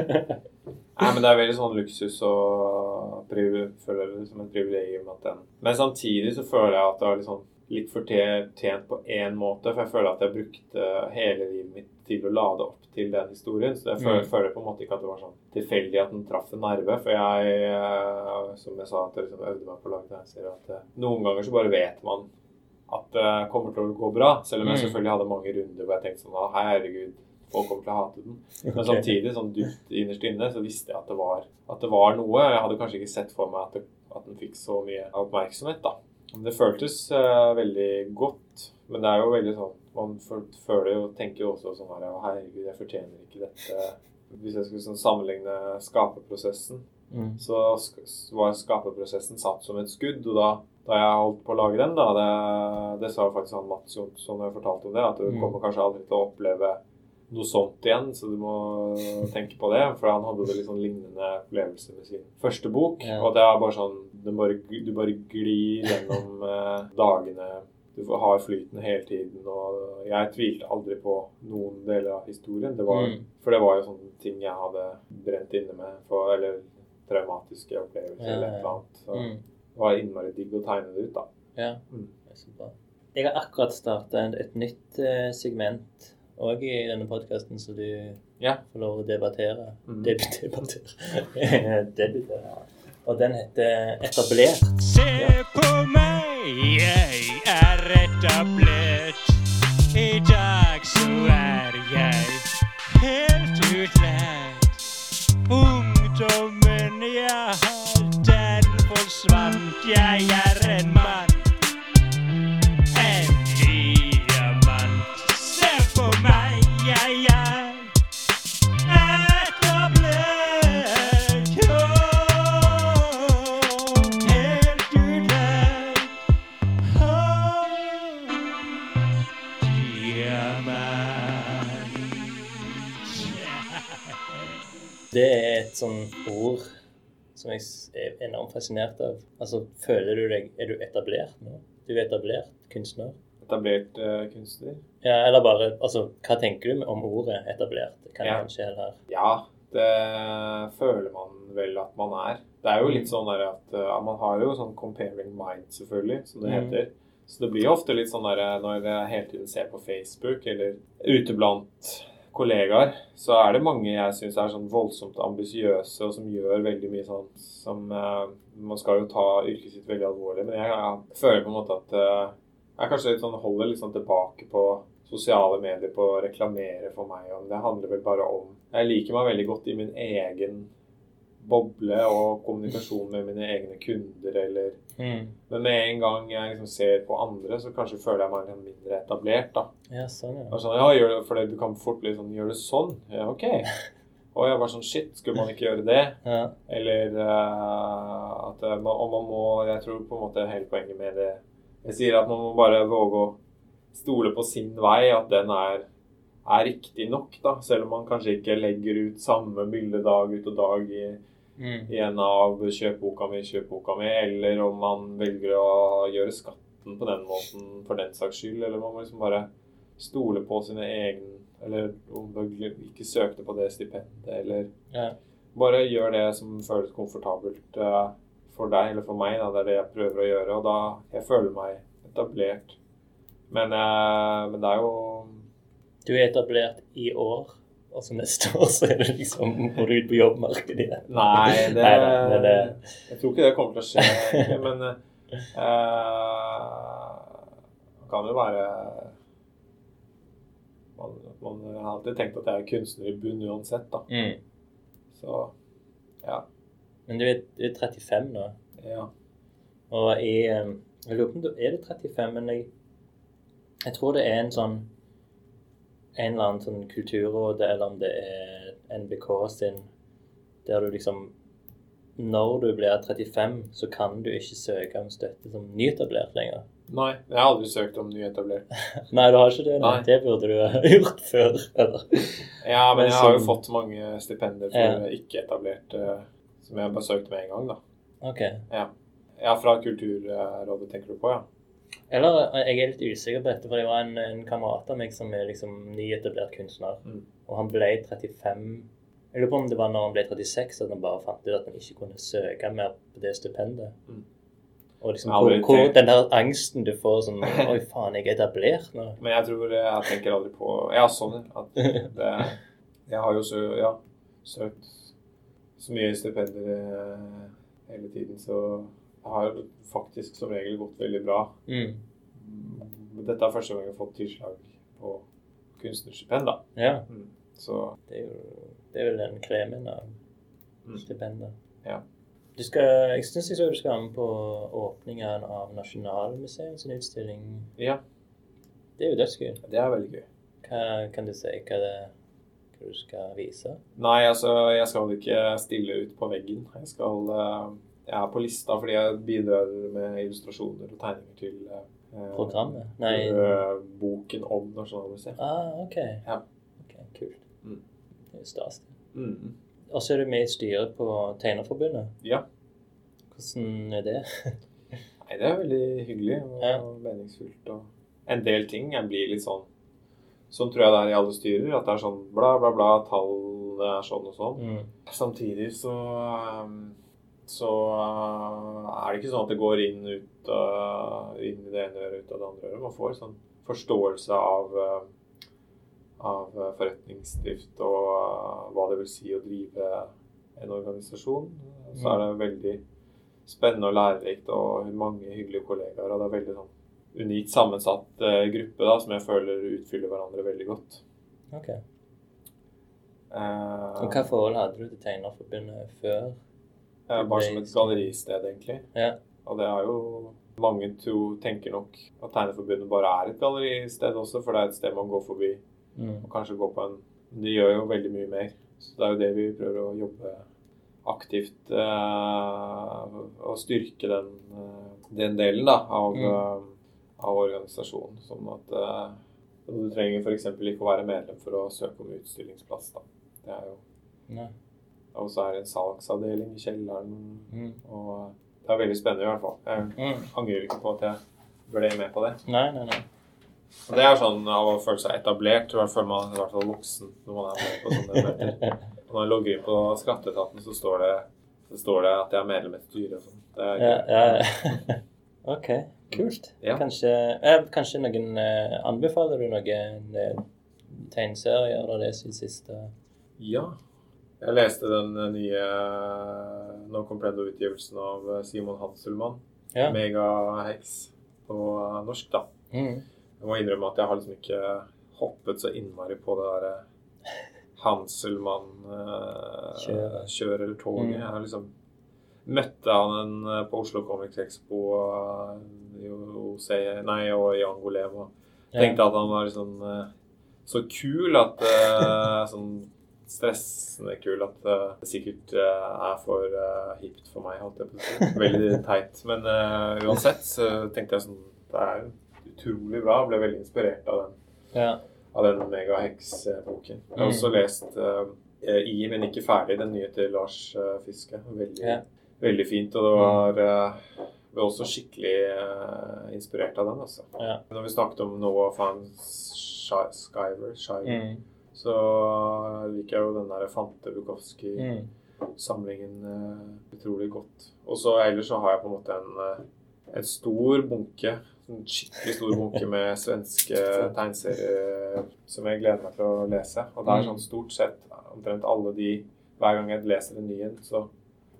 Nei, men det er veldig sånn luksus og føler det som et privilegium at den Men samtidig så føler jeg at det var litt sånn litt fortjent på én måte, for jeg føler at jeg brukte hele livet mitt til å lade opp til den historien. Så jeg føler, Mm. føler på en måte ikke at det var sånn tilfeldig at den traff en nerve. For jeg, eh, som jeg sa, at jeg liksom øvde meg på å lage her, at eh, noen ganger så bare vet man at det kommer til å gå bra. Selv om jeg Mm. selvfølgelig hadde mange runder hvor jeg tenkte sånn herregud, folk kommer til å hate den. Men okay. samtidig, sånn dypt innerst inne, så visste jeg at det var, at det var noe. Jeg hadde kanskje ikke sett for meg at, det, at den fikk så mye oppmerksomhet, da. Det føltes uh, veldig godt. Men det er jo veldig sånn Man føler jo, tenker jo også sånn her Herregud, jeg fortjener ikke dette. Hvis jeg skulle sånn sammenligne skaperprosessen, Mm. så var skaperprosessen satt som et skudd. Og da, da jeg holdt på å lage den, da Det, det sa faktisk han Mats Jonsson når jeg fortalte om det, at du Mm. kommer kanskje aldri til å oppleve noe sånt igjen, så du må tenke på det. For han hadde det litt sånn lignende opplevelse med sin første bok. Ja. Og det er bare sånn Du bare, du bare glir gjennom eh, dagene. Du får- har flyten hele tiden. Og jeg tvilte aldri på noen deler av historien. Det var, Mm. For det var jo sånne ting jeg hadde brent inne med. For, eller traumatiske opplevelser Ja, eller ja, et eller annet. Så Mm. det var innmari digg å tegne det ut, da. Ja, Mm. det er så bra. Jeg har akkurat starta et nytt eh, segment òg i denne podkasten, så du Ja. får lov å debattere. Mm. Deb debattere. debattere. Og den heter Etablert. Se på meg, jeg er etablert. I dag så er jeg helt utlært. Ungdommen jeg har, den forsvant. Jeg er Det er et sånn ord som jeg er enormt fascinert av. Altså, føler du deg Er du etablert nå? Du er etablert kunstner? Etablert uh, kunstner. Ja, eller bare Altså, hva tenker du om ordet etablert? Kan Ja. kanskje heller Ja, det føler man vel at man er. Det er jo litt sånn der at uh, man har jo sånn comparing mind, selvfølgelig, som det Mm. heter. Så det blir jo ofte litt sånn der når jeg hele tiden ser på Facebook eller ute blant kollegaer, så er det mange jeg syns er sånn voldsomt ambisiøse og som gjør veldig mye sånn som eh, Man skal jo ta yrket sitt veldig alvorlig, men jeg, jeg føler på en måte at eh, jeg kanskje litt sånn holder litt sånn tilbake på sosiale medier på å reklamere for meg. Og det handler vel bare om Jeg liker meg veldig godt i min egen boble og kommunikasjon med mine egne kunder eller mm. Men med en gang jeg liksom ser på andre, så kanskje føler jeg meg litt mindre etablert, da. Ja, sånn, ja. Og sånn, ja, gjør det, for du kan fort bli sånn Gjør det sånn? Ja, OK. Og jeg var sånn Shit, skulle man ikke gjøre det? ja. Eller uh, at eh, man, og man må Jeg tror på en måte hele poenget med det Jeg sier at man må bare våge å stole på sin vei, at den er, er riktig nok, da. Selv om man kanskje ikke legger ut samme bilde dag ut og dag i, Mm. i en av kjøpboka mi, kjøpboka mi, eller om man velger å gjøre skatten på den måten for den saks skyld, eller man må liksom bare stole på sine egne Eller om du ikke søkte på det stipendet, eller ja. bare gjør det som føles komfortabelt eh, for deg eller for meg. Da. Det er det jeg prøver å gjøre, og da jeg føler meg etablert. Men, eh, men det er jo Du er etablert i år, og så neste år så er det liksom må du ut på jobbmarkedet igjen. Nei, det, Neida, men det- Jeg tror ikke det kommer til å skje, men eh, det kan jo være man, man har alltid tenkt at jeg er kunstner i bunn uansett, da. Mm. Så ja. Men du er, du er 35 nå, ja. og i eh, Jeg lurer på om du er det 35, men jeg, jeg tror det er en sånn en eller annen sånn kulturråd, eller om det er NBK sin, der du liksom Når du blir 35, så kan du ikke søke om støtte som nyetablert lenger. Nei, jeg har aldri søkt om nyetablert. Nei, du har ikke det? Nei. Det burde du ha gjort før. Eller? Ja, men Men jeg har jo fått mange stipender for ikke-etablert, som jeg bare søkte med en gang, da. Ok. Ja, fra Kulturrådet tenker du på, ja. Eller eh, jeg er litt usikker på dette, for det var en, en kamerat av meg som er liksom nyetablert kunstner. Mm. Og han ble 35 Jeg lurer på om det var når han ble 36 at han bare fant ut at han ikke kunne søke mer på det stipendet. Mm. Og liksom hvor, hvor den der angsten du får sånn Oi, faen, jeg er etablert nå. Men jeg tror jeg tenker aldri på Ja, sånn. At det, jeg har jo så, ja, søkt så mye stipender eh, hele tiden, så har faktisk som regel gått veldig bra. Mm. Dette er første gang jeg har fått tilslag på kunstnerstipend, da. Ja. Mm. Så Det er jo det er vel den kremen av Mm. stipendet. Ja. Du skal, jeg syns du skal være med på åpningen av Nasjonalmuseets utstilling. ja, Det er jo dødsgøy. det er veldig gøy. Hva kan du si hva, det, hva du skal vise? Nei, altså, jeg skal ikke stille ut på veggen. Jeg skal eh, Jeg er på lista fordi jeg bidrar med illustrasjoner og tegninger til eh, Programmet? Nei eh, boken om Nasjonalmuseet. Ah, OK. Ja. Ok. kult. Mm. Det er stas. Mm. Og så er du med i styret på Tegnerforbundet. Ja. Hvordan er det? Nei, det er veldig hyggelig og Ja. meningsfullt. Og en del ting jeg blir litt sånn Sånn tror jeg det er i alle styrer. At det er sånn bla, bla, bla, tallene er sånn og sånn. Mm. Samtidig så um, så uh, er det ikke sånn at det går inn, ut, uh, inn i det ene øret ut av det andre øret. Man får sånn forståelse av, uh, av forretningsdrift og uh, hva det vil si å drive en organisasjon. Så er det veldig spennende og lærerikt og mange hyggelige kollegaer. Og det er veldig sånn unikt sammensatt uh, gruppe da, som jeg føler utfyller hverandre veldig godt. Ok. Uh, Og hva forhold hadde du til Tegnerforbundet før? Bare som et galleristed, egentlig. Ja. Og det er jo Mange to tenker nok at Tegneforbundet bare er et galleristed også, for det er et sted man går forbi Mm. og kanskje går på en De gjør jo veldig mye mer. Så det er jo det vi prøver å jobbe aktivt eh, og styrke den, eh, den delen da, av, Mm. eh, av organisasjonen. Sånn at eh, du trenger f.eks. ikke å være medlem for å søke om utstillingsplass. Da. Det er jo Nei. Og så er det en salgsavdeling i kjelleren. Mm. Og det er veldig spennende i hvert fall. Jeg Mm. angrer ikke på at jeg ble med på det. Nei, nei, nei. Og det er sånn av å føle seg etablert, i hvert fall man i hvert fall voksen når man er med på sånne møter. Når jeg logger inn på Skatteetaten, så står det, så står det at jeg er medlem i et styre og sånn. Det er Ja, ja. ja. OK, kult. Ja. Kanskje, eh, kanskje noen eh, Anbefaler du noen eh, tegneserier lest det siste? Ja. Jeg leste den eh, nye No Comprendo-utgivelsen av eh, Simon Hanselmann. Ja. Megaheks på eh, norsk, da. Mm. Jeg må innrømme at jeg har liksom ikke hoppet så innmari på det Kjøret. Hanselmann-kjør eller toget. Mm. Jeg har liksom møtte han eh, på Oslo Comics Expo eh, i OC, nei, og i Angolem. Og tenkte at han var liksom eh, så kul at eh, Sånn stressende kul at eh, det sikkert eh, er for uh, hipt for meg, holdt jeg på å si. Veldig teit. Men uansett så tenkte jeg sånn Det er utrolig bra. Jeg ble veldig inspirert av den Ja. av den Megaheks-boken. Jeg har Mm. også lest eh, i, men ikke ferdig, den nye til Lars Fiske. Veldig, Ja. veldig fint. Og det var uh, ble også skikkelig uh, inspirert av den. altså. Ja. Når vi snakket om Noah Fan Skyver, Skyver Mm. Så liker jeg jo den der Fante Mm. Bukowski-samlingen eh, utrolig godt. Og så ellers så har jeg på en måte en, eh, en stor bunke, en skikkelig stor bunke med svenske tegneserier som jeg gleder meg til å lese. Og det er sånn stort sett omtrent alle de Hver gang jeg leser en ny en, så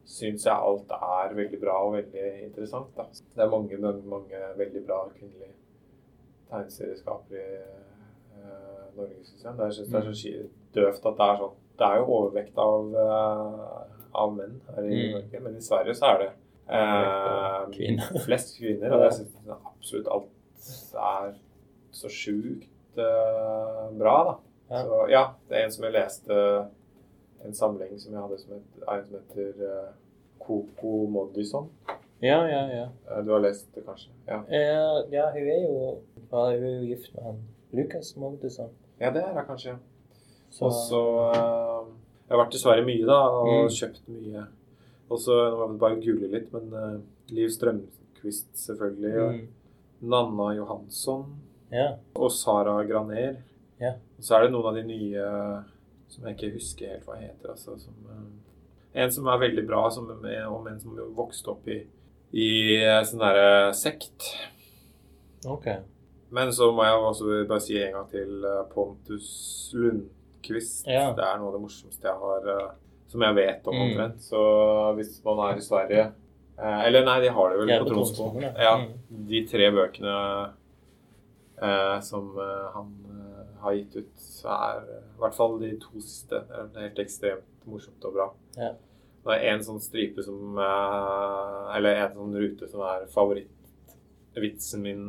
syns jeg alt er veldig bra og veldig interessant. Da. Det er mange, mange, veldig bra kvinnelige tegneserieskapere eh, Norge, syns jeg. Det synes det er så døvt at det er sånn. Det er jo overvekt av, eh, av menn her i Mm. Norge, men i Sverige så er det eh, Kvinner. flest kvinner. Og jeg syns absolutt alt er så sjukt eh, bra, da. Ja. Så ja, det er en som jeg leste en samling som jeg hadde som, het, en som heter eh, Coco Modison. Ja, ja, ja. Eh, Du har lest det kanskje? Ja. Eh, ja, hun er jo ja, hun er jo gift med han Lukas Mogdusson. ja, det er det kanskje. Så, Og så uh, Jeg har vært i Sverige mye, da, og Mm. kjøpt mye. Og så Nå må jeg bare google litt, men uh, Liv Strømquist, selvfølgelig. Mm, Nanna Johansson. ja. Og Sara Graner. Ja. Og så er det noen av de nye som jeg ikke husker helt hva heter. Altså, som, uh, en som er veldig bra, som om en som vokste opp i, i eh, sånn derre sekt. OK. Men så må jeg også bare si en gang til eh, Pontus Lundqvist. Ja. Det er noe av det morsomste jeg har eh, Som jeg vet om Mm. Så hvis man er i Sverige eh, Eller nei, de har det vel på. Tronsmo, ja. Mm. de tre bøkene eh, som han har gitt ut, er i hvert fall de to siste er helt ekstremt morsomt og bra. Ja. Det er en sånn stripe som Eller en sånn rute som er favorittvitsen min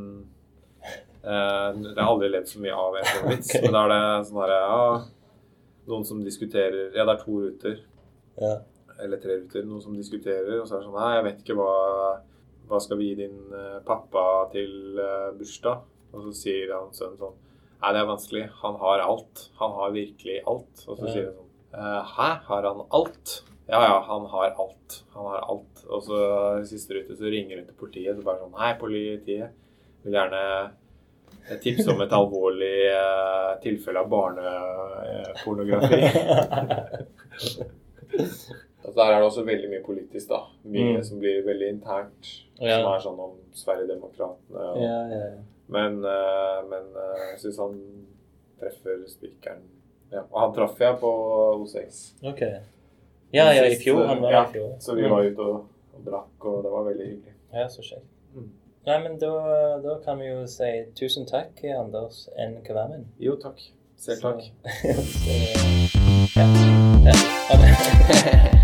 Eh, Jeg har aldri ledd så mye av en vits, okay. men da er det sånn herre ja, Noen som diskuterer Ja, det er to ruter. Ja. Eller tre ruter. Noen som diskuterer, og så er det sånn Nei, jeg vet ikke hva Hva skal vi gi din eh, pappa til eh, bursdag? Og så sier han sønnen sånn Nei, det er vanskelig. Han har alt. Han har virkelig alt. Og så Ja. sier han sånn «Eh, Hæ? Har han alt? Ja, ja, han har alt. Han har alt. Og så i siste rute så ringer hun til politiet. Så bare sånn Hei, politiet. Vil gjerne eh, tips om et alvorlig uh, tilfelle av barnepornografi. altså, der er det også veldig mye politisk, da. Mye Mm. som blir veldig internt. Ja. Som er sånn om Sverigedemokraterna. og- Ja, ja, ja. men, uh, men uh, jeg syns han treffer spikeren. Ja, og han traff jeg på O6. Okay. Ja, ja, i fjor. Han var Ja, i fjor. Så vi var ute og, og drakk, og det var veldig hyggelig. Ja, så kjekt. Nei, men da, da kan vi jo si tusen takk, Anders N. Kvammen. Jo, takk. Selv takk. Så, ja. ja. Ha det.